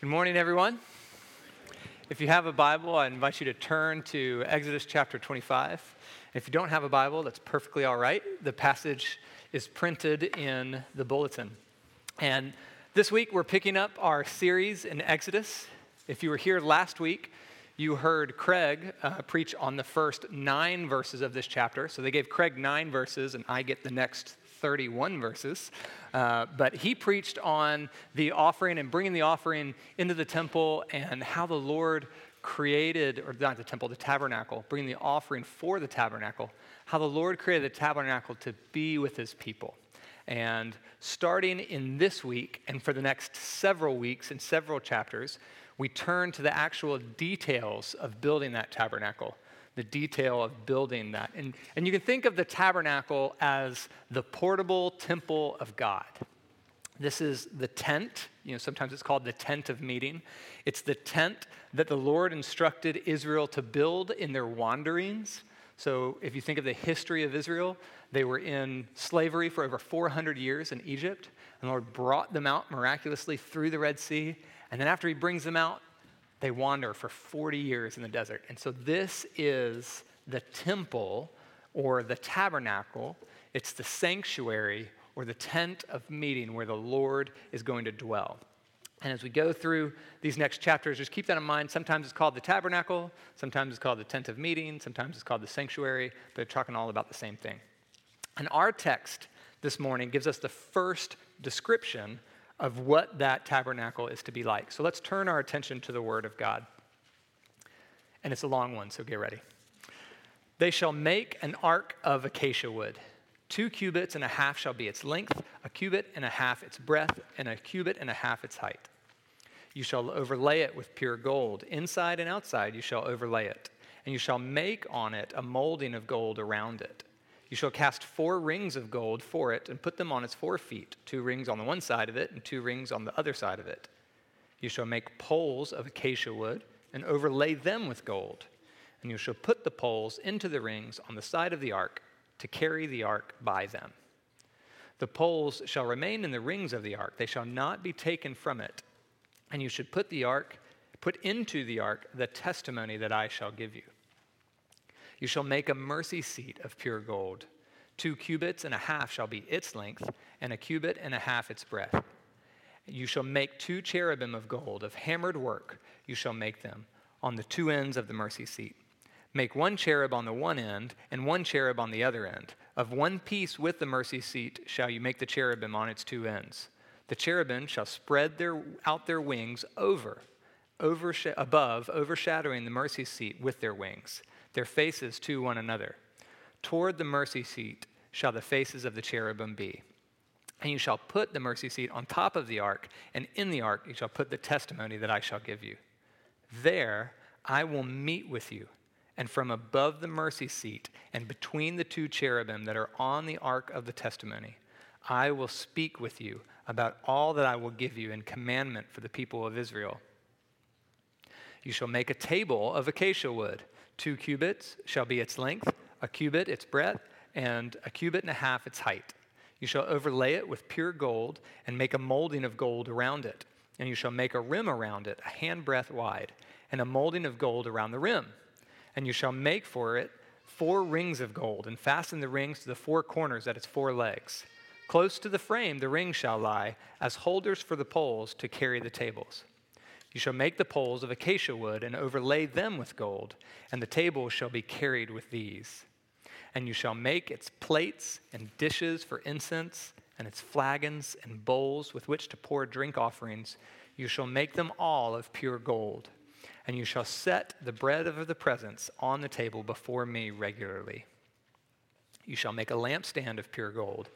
Good morning, everyone. If you have a Bible, I invite you to turn to Exodus chapter 25. If you don't have a Bible, that's perfectly all right. The passage is printed in the bulletin. And this week, we're picking up our series in Exodus. If you were here last week, you heard Craig uh, preach on the first nine verses of this chapter. So they gave Craig nine verses, and I get the next 31 verses. Uh, but he preached on the offering and bringing the offering into the temple and how the Lord created, or not the temple, the tabernacle, bringing the offering for the tabernacle, how the Lord created the tabernacle to be with his people. And starting in this week and for the next several weeks and several chapters, we turn to the actual details of building that tabernacle the detail of building that. And, and you can think of the tabernacle as the portable temple of God. This is the tent. You know, sometimes it's called the tent of meeting. It's the tent that the Lord instructed Israel to build in their wanderings. So, if you think of the history of Israel, they were in slavery for over 400 years in Egypt, and the Lord brought them out miraculously through the Red Sea. And then, after He brings them out, they wander for 40 years in the desert. And so this is the temple or the tabernacle, it's the sanctuary or the tent of meeting where the Lord is going to dwell. And as we go through these next chapters, just keep that in mind. Sometimes it's called the tabernacle, sometimes it's called the tent of meeting, sometimes it's called the sanctuary, but they're talking all about the same thing. And our text this morning gives us the first description of what that tabernacle is to be like. So let's turn our attention to the Word of God. And it's a long one, so get ready. They shall make an ark of acacia wood. Two cubits and a half shall be its length, a cubit and a half its breadth, and a cubit and a half its height. You shall overlay it with pure gold. Inside and outside you shall overlay it. And you shall make on it a molding of gold around it. You shall cast four rings of gold for it and put them on its four feet, two rings on the one side of it and two rings on the other side of it. You shall make poles of acacia wood and overlay them with gold. And you shall put the poles into the rings on the side of the ark to carry the ark by them. The poles shall remain in the rings of the ark, they shall not be taken from it. And you should put the ark, put into the ark the testimony that I shall give you. You shall make a mercy seat of pure gold. Two cubits and a half shall be its length, and a cubit and a half its breadth. You shall make two cherubim of gold, of hammered work, you shall make them, on the two ends of the mercy seat. Make one cherub on the one end, and one cherub on the other end. Of one piece with the mercy seat shall you make the cherubim on its two ends. The cherubim shall spread their, out their wings over, oversh- above, overshadowing the mercy seat with their wings their faces to one another. Toward the mercy seat shall the faces of the cherubim be. And you shall put the mercy seat on top of the ark, and in the ark you shall put the testimony that I shall give you. There I will meet with you, and from above the mercy seat and between the two cherubim that are on the ark of the testimony, I will speak with you about all that I will give you in commandment for the people of Israel. You shall make a table of acacia wood. Two cubits shall be its length, a cubit its breadth, and a cubit and a half its height. You shall overlay it with pure gold and make a molding of gold around it. And you shall make a rim around it, a handbreadth wide, and a molding of gold around the rim. And you shall make for it four rings of gold and fasten the rings to the four corners at its four legs. Close to the frame the rings shall lie as holders for the poles to carry the tables. You shall make the poles of acacia wood and overlay them with gold, and the table shall be carried with these. And you shall make its plates and dishes for incense, and its flagons and bowls with which to pour drink offerings. You shall make them all of pure gold. And you shall set the bread of the presence on the table before me regularly. You shall make a lampstand of pure gold.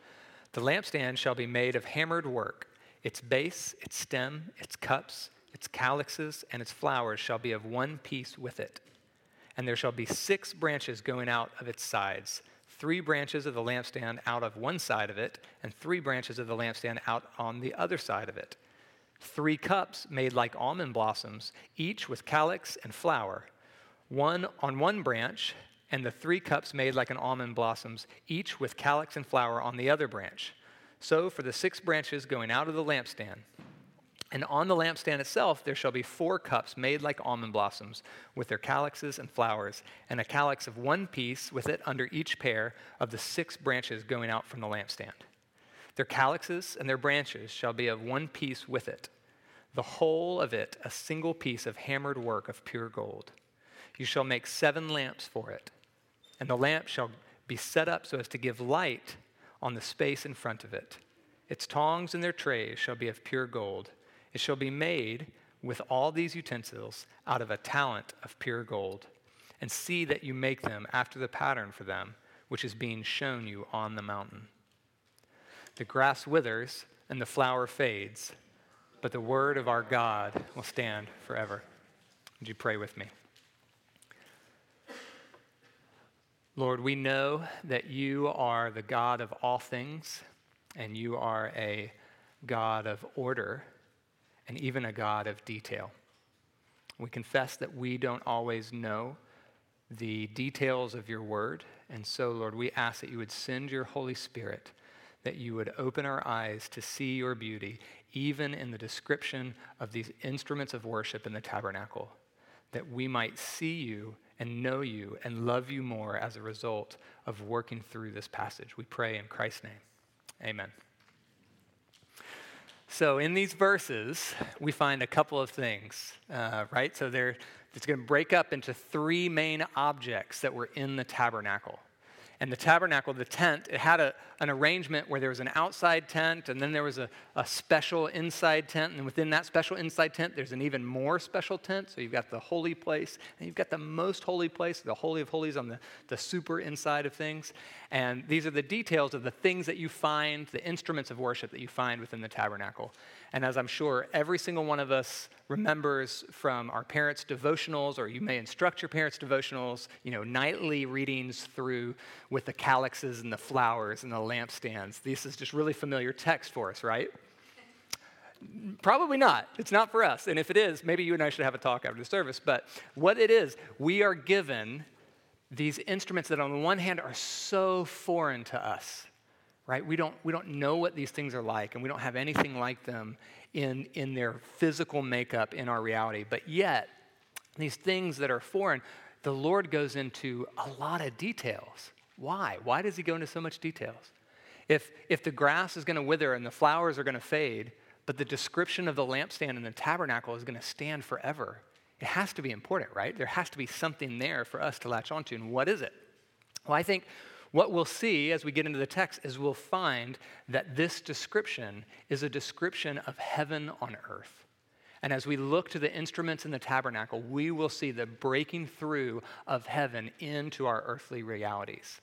The lampstand shall be made of hammered work. Its base, its stem, its cups, its calyxes and its flowers shall be of one piece with it. And there shall be six branches going out of its sides three branches of the lampstand out of one side of it, and three branches of the lampstand out on the other side of it. Three cups made like almond blossoms, each with calyx and flower, one on one branch, and the three cups made like an almond blossoms, each with calyx and flower on the other branch. So for the six branches going out of the lampstand, And on the lampstand itself there shall be four cups made like almond blossoms, with their calyxes and flowers, and a calyx of one piece with it under each pair of the six branches going out from the lampstand. Their calyxes and their branches shall be of one piece with it, the whole of it a single piece of hammered work of pure gold. You shall make seven lamps for it, and the lamp shall be set up so as to give light on the space in front of it. Its tongs and their trays shall be of pure gold. It shall be made with all these utensils out of a talent of pure gold. And see that you make them after the pattern for them, which is being shown you on the mountain. The grass withers and the flower fades, but the word of our God will stand forever. Would you pray with me? Lord, we know that you are the God of all things, and you are a God of order and even a God of detail. We confess that we don't always know the details of your word. And so, Lord, we ask that you would send your Holy Spirit, that you would open our eyes to see your beauty, even in the description of these instruments of worship in the tabernacle, that we might see you and know you and love you more as a result of working through this passage. We pray in Christ's name. Amen. So, in these verses, we find a couple of things, uh, right? So, they're, it's going to break up into three main objects that were in the tabernacle. And the tabernacle, the tent, it had a, an arrangement where there was an outside tent, and then there was a, a special inside tent. And within that special inside tent, there's an even more special tent. So you've got the holy place, and you've got the most holy place, the Holy of Holies on the, the super inside of things. And these are the details of the things that you find, the instruments of worship that you find within the tabernacle. And as I'm sure every single one of us remembers from our parents' devotionals, or you may instruct your parents' devotionals, you know, nightly readings through with the calyxes and the flowers and the lampstands. This is just really familiar text for us, right? Probably not. It's not for us. And if it is, maybe you and I should have a talk after the service. But what it is, we are given these instruments that, on the one hand, are so foreign to us right? We don't, we don't know what these things are like, and we don't have anything like them in, in their physical makeup in our reality. But yet, these things that are foreign, the Lord goes into a lot of details. Why? Why does He go into so much details? If, if the grass is going to wither and the flowers are going to fade, but the description of the lampstand and the tabernacle is going to stand forever, it has to be important, right? There has to be something there for us to latch onto. And what is it? Well, I think what we'll see as we get into the text is we'll find that this description is a description of heaven on earth. And as we look to the instruments in the tabernacle, we will see the breaking through of heaven into our earthly realities.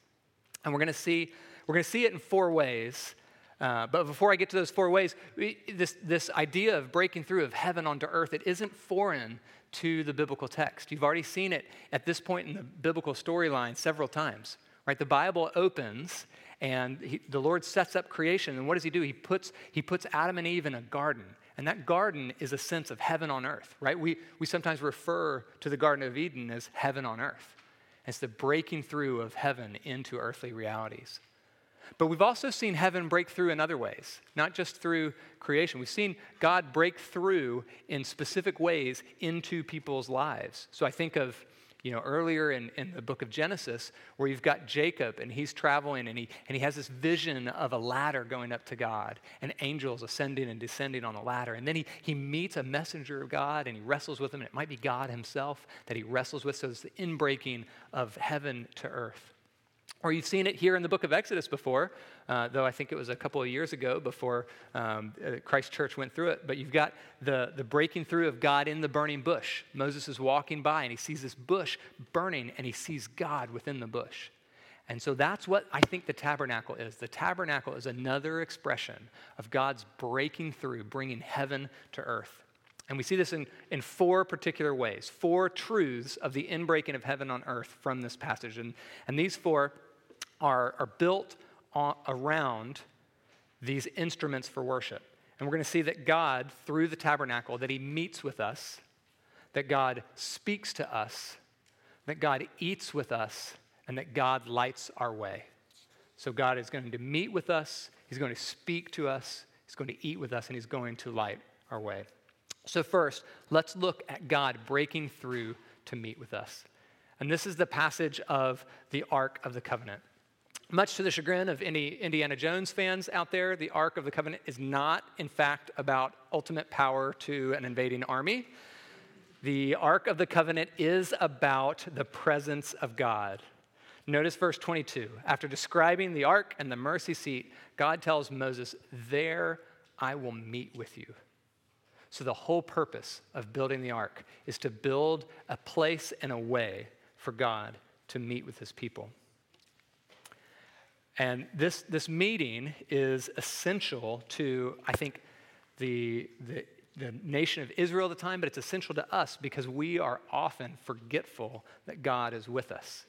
And we're going to see we're going to see it in four ways. Uh, but before I get to those four ways, we, this, this idea of breaking through of heaven onto earth, it isn't foreign to the biblical text. You've already seen it at this point in the biblical storyline several times. Right? The Bible opens and he, the Lord sets up creation. And what does he do? He puts, he puts Adam and Eve in a garden. And that garden is a sense of heaven on earth, right? We, we sometimes refer to the Garden of Eden as heaven on earth. It's the breaking through of heaven into earthly realities. But we've also seen heaven break through in other ways, not just through creation. We've seen God break through in specific ways into people's lives. So I think of you know, earlier in, in the book of Genesis, where you've got Jacob and he's traveling and he, and he has this vision of a ladder going up to God and angels ascending and descending on the ladder. And then he, he meets a messenger of God and he wrestles with him. And it might be God himself that he wrestles with. So it's the inbreaking of heaven to earth. Or you've seen it here in the book of Exodus before, uh, though I think it was a couple of years ago before um, uh, Christ Church went through it. But you've got the, the breaking through of God in the burning bush. Moses is walking by and he sees this bush burning and he sees God within the bush. And so that's what I think the tabernacle is. The tabernacle is another expression of God's breaking through, bringing heaven to earth. And we see this in, in four particular ways, four truths of the inbreaking of heaven on earth from this passage. And, and these four are, are built on, around these instruments for worship. And we're going to see that God, through the tabernacle, that He meets with us, that God speaks to us, that God eats with us, and that God lights our way. So God is going to meet with us, He's going to speak to us, He's going to eat with us, and He's going to light our way. So, first, let's look at God breaking through to meet with us. And this is the passage of the Ark of the Covenant. Much to the chagrin of any Indiana Jones fans out there, the Ark of the Covenant is not, in fact, about ultimate power to an invading army. The Ark of the Covenant is about the presence of God. Notice verse 22. After describing the ark and the mercy seat, God tells Moses, There I will meet with you. So, the whole purpose of building the ark is to build a place and a way for God to meet with his people. And this, this meeting is essential to, I think, the, the, the nation of Israel at the time, but it's essential to us because we are often forgetful that God is with us.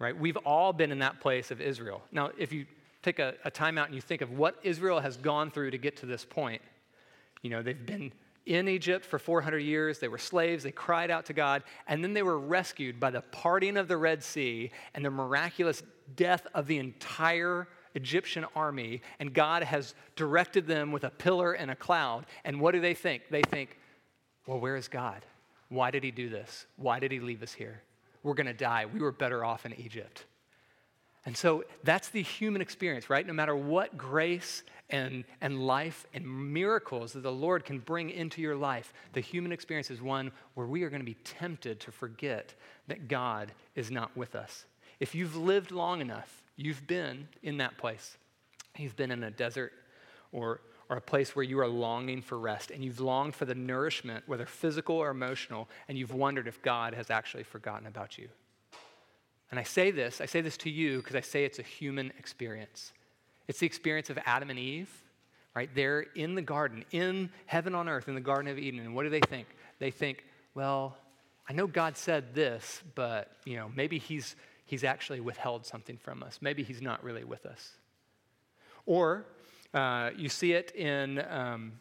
Right? We've all been in that place of Israel. Now, if you take a, a time out and you think of what Israel has gone through to get to this point, you know, they've been in Egypt for 400 years. They were slaves. They cried out to God. And then they were rescued by the parting of the Red Sea and the miraculous death of the entire Egyptian army. And God has directed them with a pillar and a cloud. And what do they think? They think, well, where is God? Why did he do this? Why did he leave us here? We're going to die. We were better off in Egypt. And so that's the human experience, right? No matter what grace and, and life and miracles that the Lord can bring into your life, the human experience is one where we are going to be tempted to forget that God is not with us. If you've lived long enough, you've been in that place. You've been in a desert or, or a place where you are longing for rest, and you've longed for the nourishment, whether physical or emotional, and you've wondered if God has actually forgotten about you. And I say this, I say this to you because I say it's a human experience. It's the experience of Adam and Eve, right? They're in the garden, in heaven on earth, in the Garden of Eden. And what do they think? They think, well, I know God said this, but you know, maybe he's he's actually withheld something from us. Maybe he's not really with us. Or uh, you see it in um,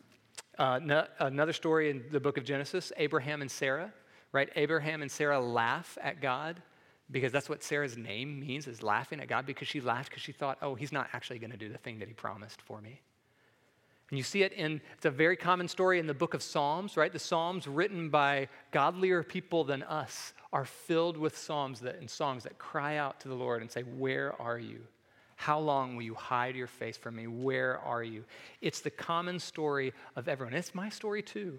uh, no, another story in the book of Genesis, Abraham and Sarah, right? Abraham and Sarah laugh at God because that's what Sarah's name means is laughing at God because she laughed because she thought, oh, he's not actually going to do the thing that he promised for me. And you see it in, it's a very common story in the book of Psalms, right? The Psalms written by godlier people than us are filled with psalms that, and songs that cry out to the Lord and say, Where are you? How long will you hide your face from me? Where are you? It's the common story of everyone. It's my story too.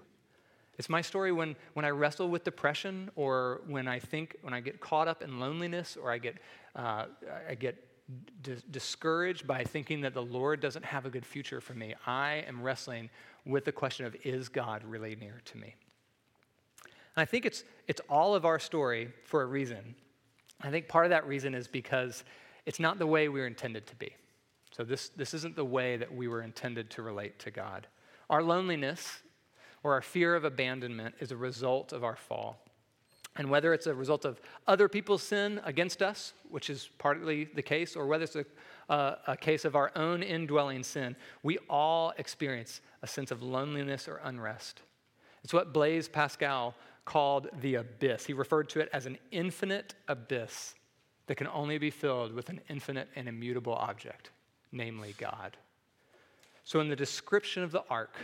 It's my story when, when I wrestle with depression or when I think, when I get caught up in loneliness or I get, uh, I get d- discouraged by thinking that the Lord doesn't have a good future for me. I am wrestling with the question of, is God really near to me? And I think it's, it's all of our story for a reason. I think part of that reason is because it's not the way we were intended to be. So, this, this isn't the way that we were intended to relate to God. Our loneliness or our fear of abandonment is a result of our fall. And whether it's a result of other people's sin against us, which is partly the case, or whether it's a, uh, a case of our own indwelling sin, we all experience a sense of loneliness or unrest. It's what Blaise Pascal called the abyss. He referred to it as an infinite abyss that can only be filled with an infinite and immutable object, namely God. So, in the description of the ark,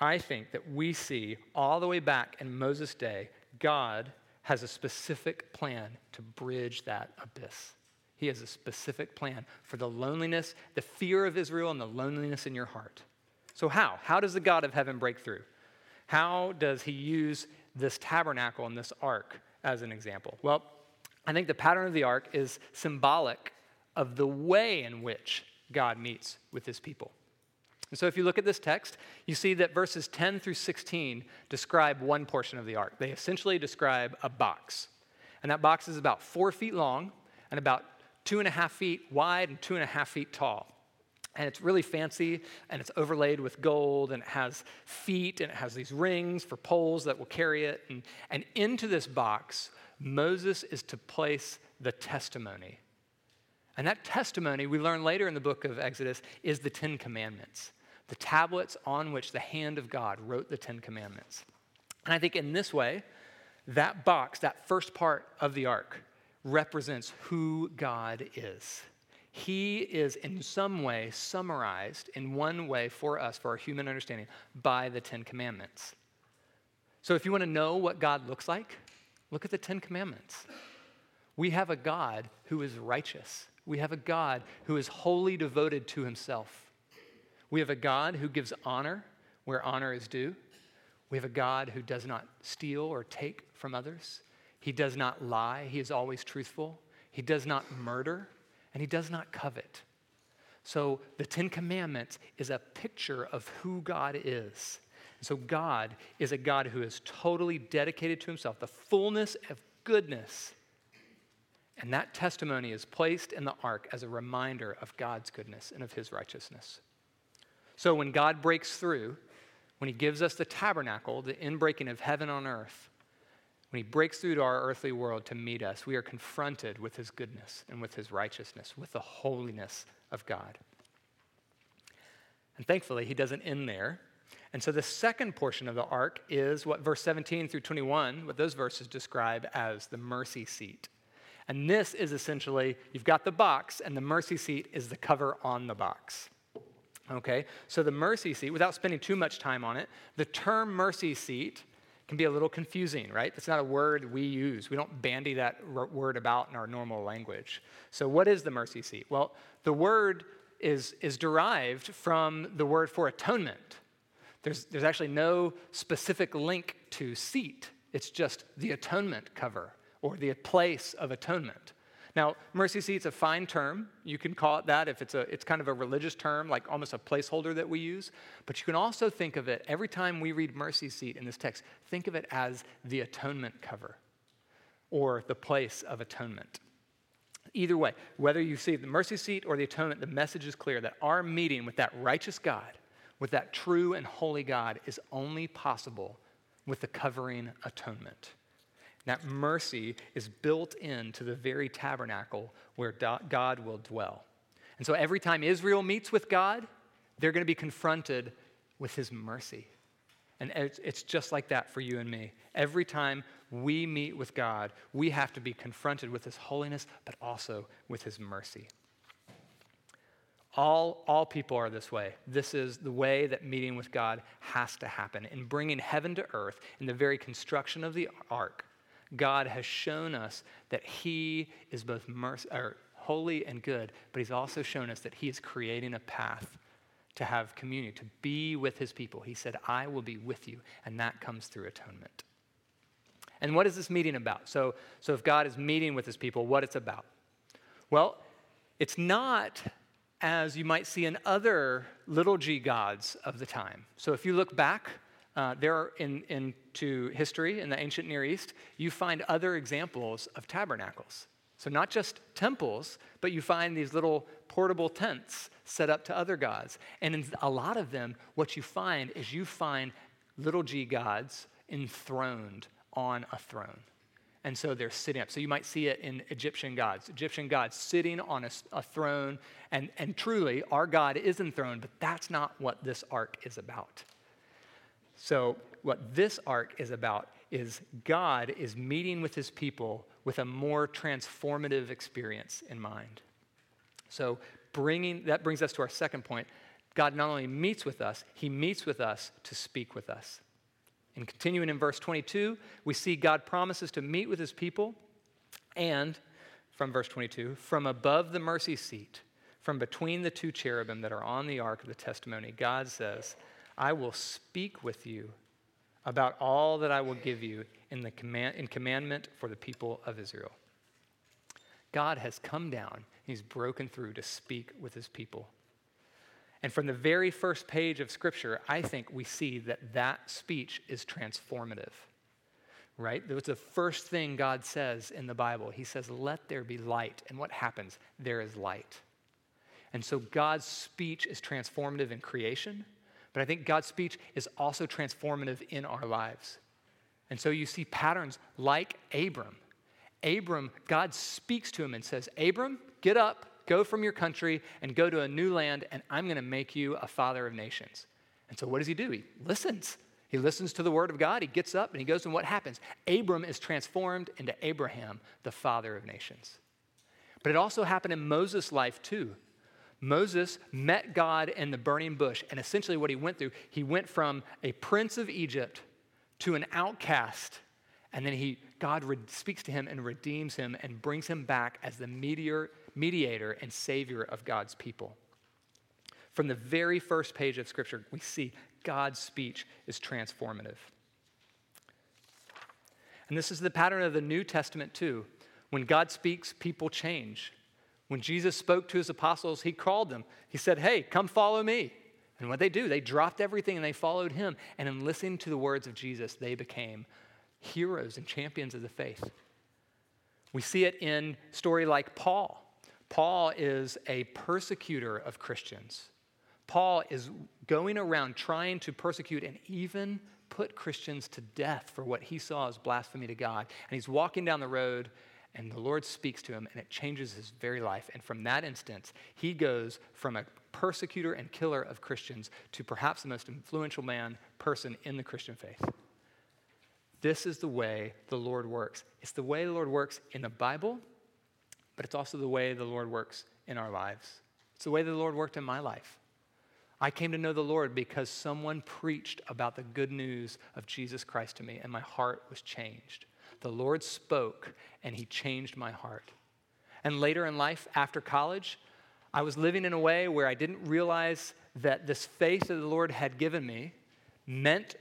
I think that we see all the way back in Moses' day, God has a specific plan to bridge that abyss. He has a specific plan for the loneliness, the fear of Israel, and the loneliness in your heart. So, how? How does the God of heaven break through? How does he use this tabernacle and this ark as an example? Well, I think the pattern of the ark is symbolic of the way in which God meets with his people. And so if you look at this text, you see that verses 10 through 16 describe one portion of the ark. They essentially describe a box. And that box is about four feet long and about two and a half feet wide and two and a half feet tall. And it's really fancy and it's overlaid with gold and it has feet and it has these rings for poles that will carry it. And, and into this box, Moses is to place the testimony. And that testimony, we learn later in the book of Exodus, is the Ten Commandments the tablets on which the hand of God wrote the Ten Commandments. And I think in this way, that box, that first part of the ark, represents who God is. he is in some way summarized in one way for us, for our human understanding, by the Ten Commandments. So if you want to know what God looks like, look at the Ten Commandments. We have a God who is righteous. We have a God who is wholly devoted to himself. We have a God who gives honor where honor is due. We have a God who does not steal or take from others. He does not lie. He is always truthful. He does not murder, and he does not covet. So the Ten Commandments is a picture of who God is. So God is a God who is totally dedicated to himself, the fullness of goodness. And that testimony is placed in the ark as a reminder of God's goodness and of his righteousness. So when God breaks through, when he gives us the tabernacle, the inbreaking of heaven on earth, when he breaks through to our earthly world to meet us, we are confronted with his goodness and with his righteousness, with the holiness of God. And thankfully, he doesn't end there. And so the second portion of the ark is what verse 17 through 21, what those verses describe as the mercy seat. And this is essentially you've got the box, and the mercy seat is the cover on the box. Okay, so the mercy seat, without spending too much time on it, the term mercy seat can be a little confusing, right? It's not a word we use. We don't bandy that r- word about in our normal language. So, what is the mercy seat? Well, the word is, is derived from the word for atonement. There's, there's actually no specific link to seat, it's just the atonement cover or the place of atonement. Now, mercy seat's a fine term. You can call it that if it's a it's kind of a religious term, like almost a placeholder that we use. But you can also think of it every time we read mercy seat in this text, think of it as the atonement cover or the place of atonement. Either way, whether you see the mercy seat or the atonement, the message is clear that our meeting with that righteous God, with that true and holy God, is only possible with the covering atonement. That mercy is built into the very tabernacle where God will dwell. And so every time Israel meets with God, they're going to be confronted with his mercy. And it's just like that for you and me. Every time we meet with God, we have to be confronted with his holiness, but also with his mercy. All, all people are this way. This is the way that meeting with God has to happen. In bringing heaven to earth, in the very construction of the ark, God has shown us that He is both or holy and good, but He's also shown us that He is creating a path to have communion, to be with His people. He said, I will be with you, and that comes through atonement. And what is this meeting about? So, so if God is meeting with His people, what it's about? Well, it's not as you might see in other little g gods of the time. So if you look back uh, there are in, into history in the ancient Near East, you find other examples of tabernacles. So, not just temples, but you find these little portable tents set up to other gods. And in a lot of them, what you find is you find little g gods enthroned on a throne. And so they're sitting up. So you might see it in Egyptian gods. Egyptian gods sitting on a, a, throne. And, and truly, our God is enthroned, but that's not what this ark is about. So, what this ark is about is God is meeting with his people with a more transformative experience in mind. So, bringing that brings us to our second point. God not only meets with us, he meets with us to speak with us. And continuing in verse 22, we see God promises to meet with his people and from verse 22, from above the mercy seat, from between the two cherubim that are on the ark of the testimony, God says, I will speak with you about all that I will give you in, the command, in commandment for the people of Israel. God has come down, he's broken through to speak with his people. And from the very first page of Scripture, I think we see that that speech is transformative. Right? Was the first thing God says in the Bible. He says, Let there be light. And what happens? There is light. And so God's speech is transformative in creation, but I think God's speech is also transformative in our lives. And so you see patterns like Abram. Abram, God speaks to him and says, Abram, get up, go from your country, and go to a new land, and I'm going to make you a father of nations. And so what does he do? He listens. He listens to the word of God. He gets up and he goes, and what happens? Abram is transformed into Abraham, the father of nations. But it also happened in Moses' life too. Moses met God in the burning bush, and essentially what he went through, he went from a prince of Egypt to an outcast, and then he, God re- speaks to him and redeems him and brings him back as the mediator, mediator and savior of God's people. From the very first page of Scripture, we see God's speech is transformative. And this is the pattern of the New Testament too. When God speaks, people change. When Jesus spoke to his apostles, he called them. He said, Hey, come follow me. And what they do, they dropped everything and they followed him. And in listening to the words of Jesus, they became heroes and champions of the faith. We see it in story like Paul. Paul is a persecutor of Christians. Paul is going around trying to persecute and even put Christians to death for what he saw as blasphemy to God. And he's walking down the road, and the Lord speaks to him, and it changes his very life. And from that instance, he goes from a persecutor and killer of Christians to perhaps the most influential man, person in the Christian faith. This is the way the Lord works. It's the way the Lord works in the Bible, but it's also the way the Lord works in our lives. It's the way the Lord worked in my life. I came to know the Lord because someone preached about the good news of Jesus Christ to me, and my heart was changed. The Lord spoke, and He changed my heart. And later in life, after college, I was living in a way where I didn't realize that this faith that the Lord had given me meant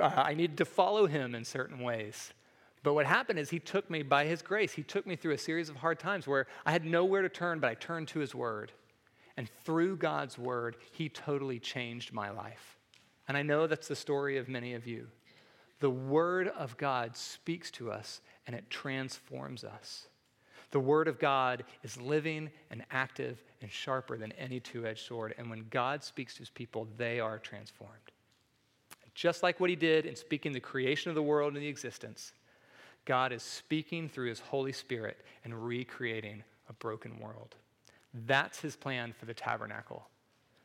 uh, I needed to follow Him in certain ways. But what happened is He took me by His grace. He took me through a series of hard times where I had nowhere to turn, but I turned to His Word. And through God's word, He totally changed my life. And I know that's the story of many of you. The word of God speaks to us and it transforms us. The word of God is living and active and sharper than any two edged sword. And when God speaks to his people, they are transformed. Just like what he did in speaking the creation of the world and the existence, God is speaking through his Holy Spirit and recreating a broken world. That's his plan for the tabernacle.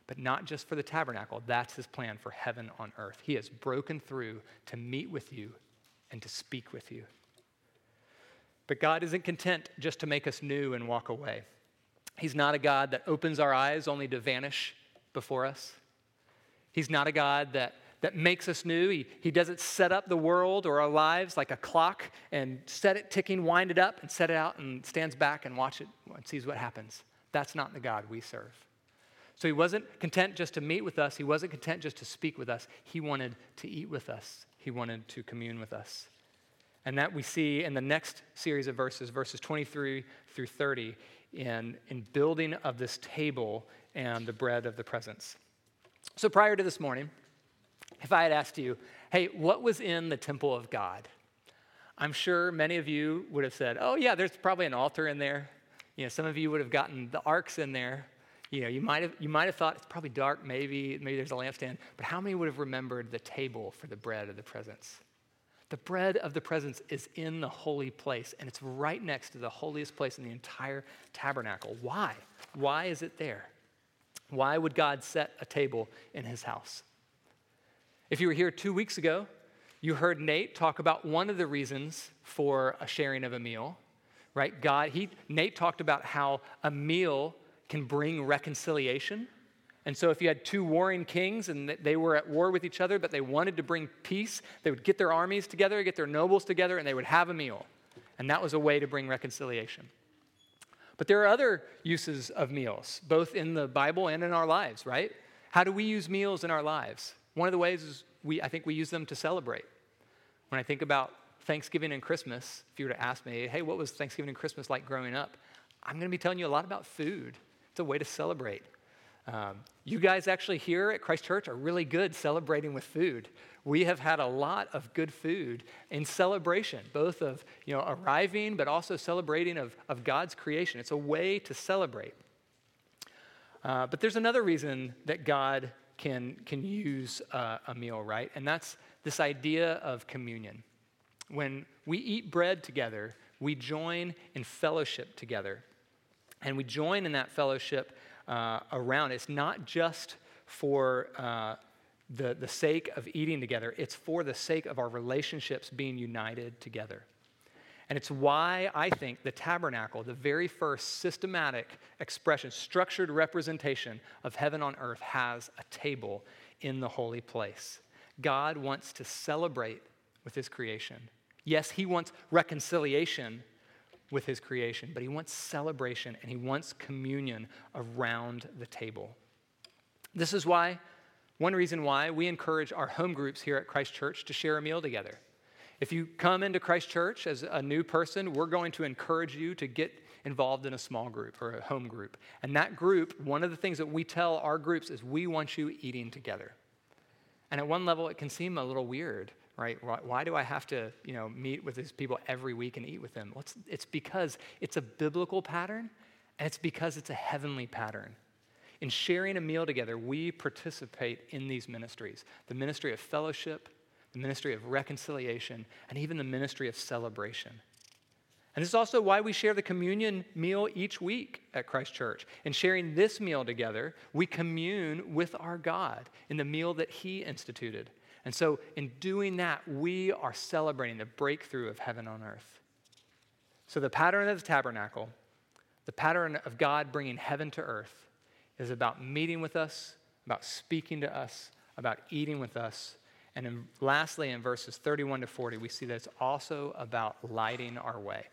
But not just for the tabernacle, that's his plan for heaven on earth. He has broken through to meet with you and to speak with you. But God isn't content just to make us new and walk away. He's not a God that opens our eyes only to vanish before us. He's not a God that, that makes us new. He, he doesn't set up the world or our lives like a clock and set it ticking, wind it up, and set it out and stands back and watch it and sees what happens. That's not the God we serve. So he wasn't content just to meet with us, he wasn't content just to speak with us. He wanted to eat with us, he wanted to commune with us. And that we see in the next series of verses, verses 23 through 30, in, in building of this table and the bread of the presence. So prior to this morning, if I had asked you, hey, what was in the temple of God? I'm sure many of you would have said, oh, yeah, there's probably an altar in there. You know, some of you would have gotten the arks in there. You know, you might have, you might have thought it's probably dark, maybe, maybe there's a lampstand, but how many would have remembered the table for the bread of the presence? The bread of the presence is in the holy place, and it's right next to the holiest place in the entire tabernacle. Why? Why is it there? Why would God set a table in his house? If you were here two weeks ago, you heard Nate talk about one of the reasons for a sharing of a meal right? God, he, Nate talked about how a meal can bring reconciliation. And so, if you had two warring kings and they were at war with each other, but they wanted to bring peace, they would get their armies together, get their nobles together, and they would have a meal. And that was a way to bring reconciliation. But there are other uses of meals, both in the Bible and in our lives, right? How do we use meals in our lives? One of the ways is we, I think we use them to celebrate. When I think about Thanksgiving and Christmas, if you were to ask me, hey, what was Thanksgiving and Christmas like growing up? I'm going to be telling you a lot about food. It's a way to celebrate. Um, you guys actually here at Christ Church are really good celebrating with food. We have had a lot of good food in celebration, both of you know arriving, but also celebrating of, of God's creation. It's a way to celebrate. Uh, but there's another reason that God can, can use uh, a meal, right? And that's this idea of communion. When we eat bread together, we join in fellowship together. And we join in that fellowship uh, around. It's not just for uh, the, the sake of eating together, it's for the sake of our relationships being united together. And it's why I think the tabernacle, the very first systematic expression, structured representation of heaven on earth, has a table in the holy place. God wants to celebrate with his creation. Yes, he wants reconciliation with his creation, but he wants celebration and he wants communion around the table. This is why, one reason why we encourage our home groups here at Christ Church to share a meal together. If you come into Christ Church as a new person, we're going to encourage you to get involved in a small group or a home group. And that group, one of the things that we tell our groups is we want you eating together. And at one level, it can seem a little weird, right? Why, do I have to, you know, meet with these people every week and eat with them? Well, it's, it's because it's a biblical pattern, and it's because it's a heavenly pattern. In sharing a meal together, we participate in these ministries the ministry of fellowship, the ministry of reconciliation, and even the ministry of celebration. And this is also why we share the communion meal each week at Christ Church. In sharing this meal together, we commune with our God in the meal that He instituted. And so, in doing that, we are celebrating the breakthrough of heaven on earth. So, the pattern of the tabernacle, the pattern of God bringing heaven to earth, is about meeting with us, about speaking to us, about eating with us, and in, lastly, in verses 31 to 40, we see that it's also about lighting our way.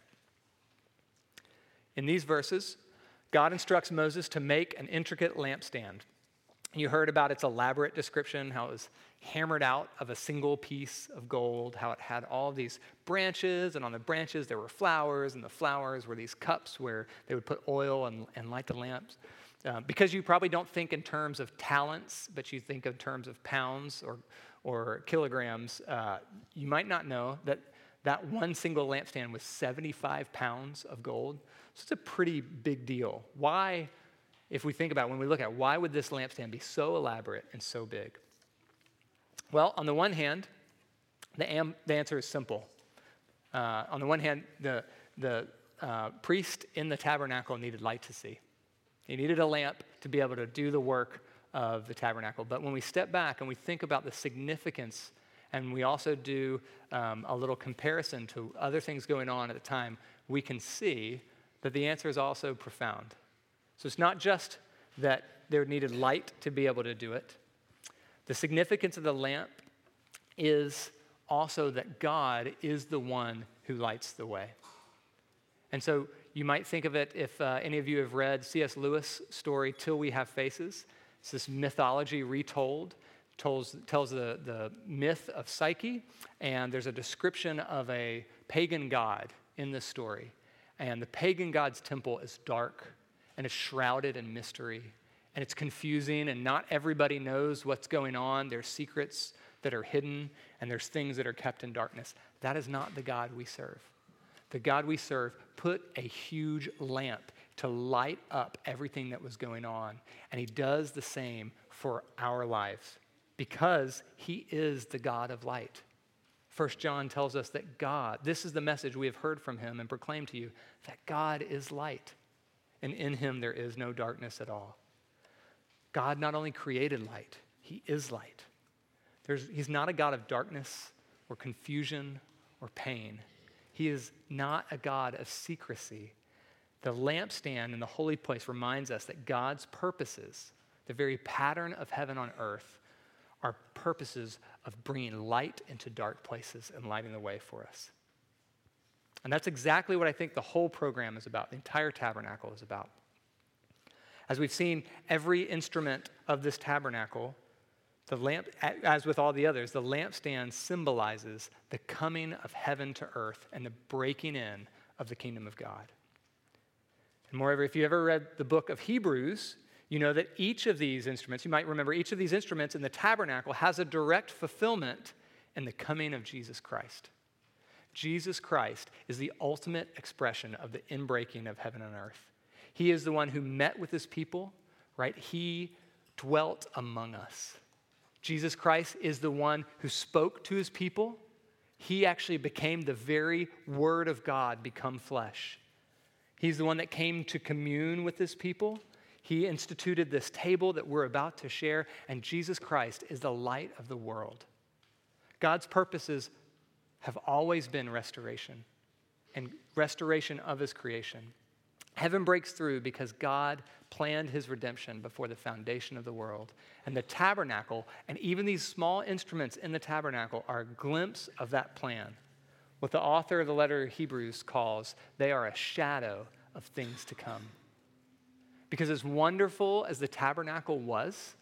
In these verses, God instructs Moses to make an intricate lampstand. You heard about its elaborate description, how it was hammered out of a single piece of gold, how it had all these branches, and on the branches there were flowers, and the flowers were these cups where they would put oil and, and light the lamps. Uh, because you probably don't think in terms of talents, but you think in terms of pounds or, or kilograms, uh, you might not know that that one single lampstand was 75 pounds of gold. So it's a pretty big deal. Why, if we think about when we look at it, why would this lampstand be so elaborate and so big? Well, on the one hand, the, am- the answer is simple. Uh, on the one hand, the, the uh, priest in the tabernacle needed light to see. He needed a lamp to be able to do the work of the tabernacle. But when we step back and we think about the significance, and we also do um, a little comparison to other things going on at the time, we can see that the answer is also profound. So it's not just that there needed light to be able to do it, the significance of the lamp is also that God is the one who lights the way. And so you might think of it if uh, any of you have read C.S. Lewis' story, Till We Have Faces. It's this mythology retold, tells, tells the, the myth of Psyche, and there's a description of a pagan god in this story. And the pagan god's temple is dark and it's shrouded in mystery and it's confusing, and not everybody knows what's going on. There's secrets that are hidden, and there's things that are kept in darkness. That is not the God we serve. The God we serve put a huge lamp to light up everything that was going on. And he does the same for our lives because he is the God of light. First John tells us that God, this is the message we have heard from him and proclaimed to you, that God is light, and in him there is no darkness at all. God not only created light, he is light. There's, he's not a God of darkness or confusion or pain. He is not a God of secrecy, the lampstand in the holy place reminds us that God's purposes, the very pattern of heaven on earth, are purposes of bringing light into dark places and lighting the way for us. And that's exactly what I think the whole program is about, the entire tabernacle is about. As we've seen, every instrument of this tabernacle, the lamp, as with all the others, the lampstand symbolizes the coming of heaven to earth and the breaking in of the kingdom of God. And moreover, if you ever read the book of Hebrews, you know that each of these instruments, you might remember each of these instruments in the tabernacle has a direct fulfillment in the coming of Jesus Christ. Jesus Christ is the ultimate expression of the inbreaking of heaven and earth. He is the one who met with his people, right? He dwelt among us. Jesus Christ is the one who spoke to his people. He actually became the very word of God become flesh. He's the one that came to commune with his people. He instituted this table that we're about to share, and Jesus Christ is the light of the world. God's purposes have always been restoration. and restoration of his creation. Heaven breaks through because God planned his redemption before the foundation of the world. And the tabernacle, and even these small instruments in the tabernacle, are a glimpse of that plan. What the author of the letter of Hebrews calls, they are a shadow of things to come. Because as wonderful as the tabernacle was,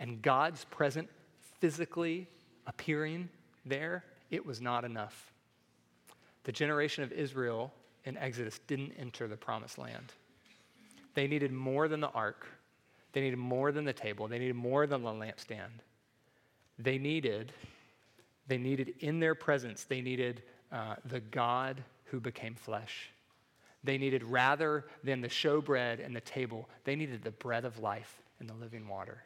and God's present physically appearing there, it was not enough. The generation of Israel in Exodus didn't enter the promised land. They needed more than the ark, they needed more than the table, they needed more than the lampstand. They needed, they needed in their presence, they needed uh, the God who became flesh. They needed, rather than the showbread and the table, they needed the bread of life and the living water.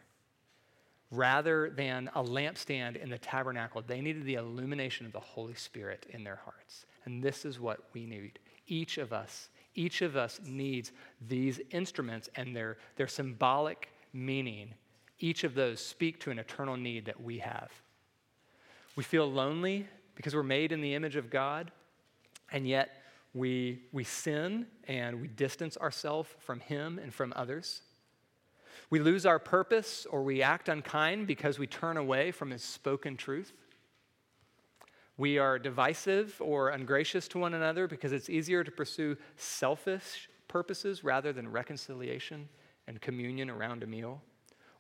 Rather than a lampstand in the tabernacle, they needed the illumination of the Holy Spirit in their hearts. And this is what we need. Each of us, each of us needs these instruments and their, their symbolic meaning. Each of those speak to an eternal need that we have. We feel lonely because we're made in the image of God, and yet we, we sin and we distance ourselves from Him and from others. We lose our purpose or we act unkind because we turn away from His spoken truth. We are divisive or ungracious to one another because it's easier to pursue selfish purposes rather than reconciliation and communion around a meal.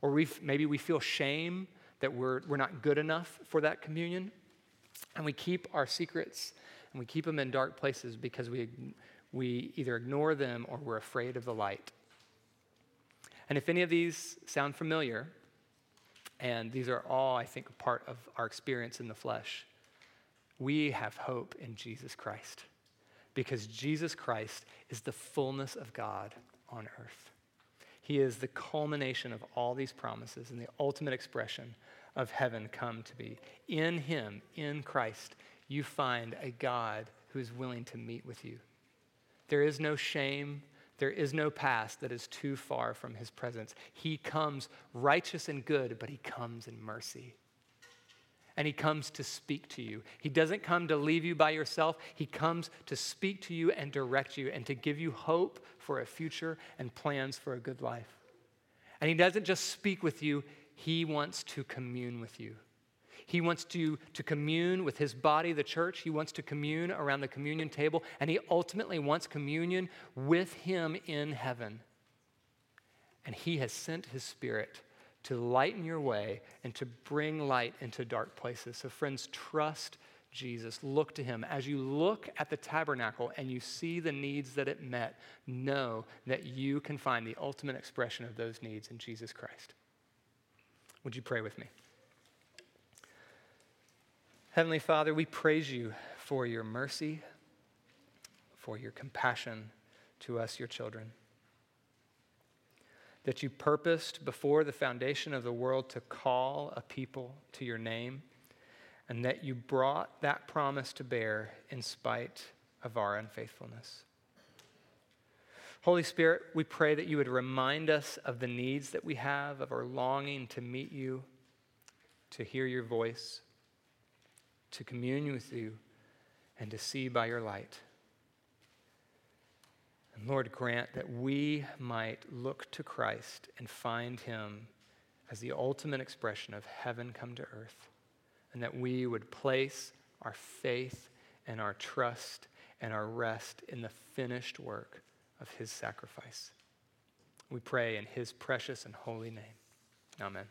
Or we maybe we feel shame that we're, we're not good enough for that communion. And we keep our secrets and we keep them in dark places because we, we either ignore them or we're afraid of the light. And if any of these sound familiar, and these are all, I think, part of our experience in the flesh, we have hope in Jesus Christ because Jesus Christ is the fullness of God on earth. He is the culmination of all these promises and the ultimate expression of heaven come to be. In Him, in Christ, you find a God who is willing to meet with you. There is no shame. There is no past that is too far from his presence. He comes righteous and good, but he comes in mercy. And he comes to speak to you. He doesn't come to leave you by yourself. He comes to speak to you and direct you and to give you hope for a future and plans for a good life. And he doesn't just speak with you, he wants to commune with you. He wants to, to commune with his body, the church. He wants to commune around the communion table. And he ultimately wants communion with him in heaven. And he has sent his spirit to lighten your way and to bring light into dark places. So, friends, trust Jesus. Look to him. As you look at the tabernacle and you see the needs that it met, know that you can find the ultimate expression of those needs in Jesus Christ. Would you pray with me? Heavenly Father, we praise you for your mercy, for your compassion to us, your children. That you purposed before the foundation of the world to call a people to your name, and that you brought that promise to bear in spite of our unfaithfulness. Holy Spirit, we pray that you would remind us of the needs that we have, of our longing to meet you, to hear your voice to commune with you, and to see by your light. And Lord, grant that we might look to Christ and find him as the ultimate expression of heaven come to earth, and that we would place our faith and our trust and our rest in the finished work of his sacrifice. We pray in his precious and holy name. Amen.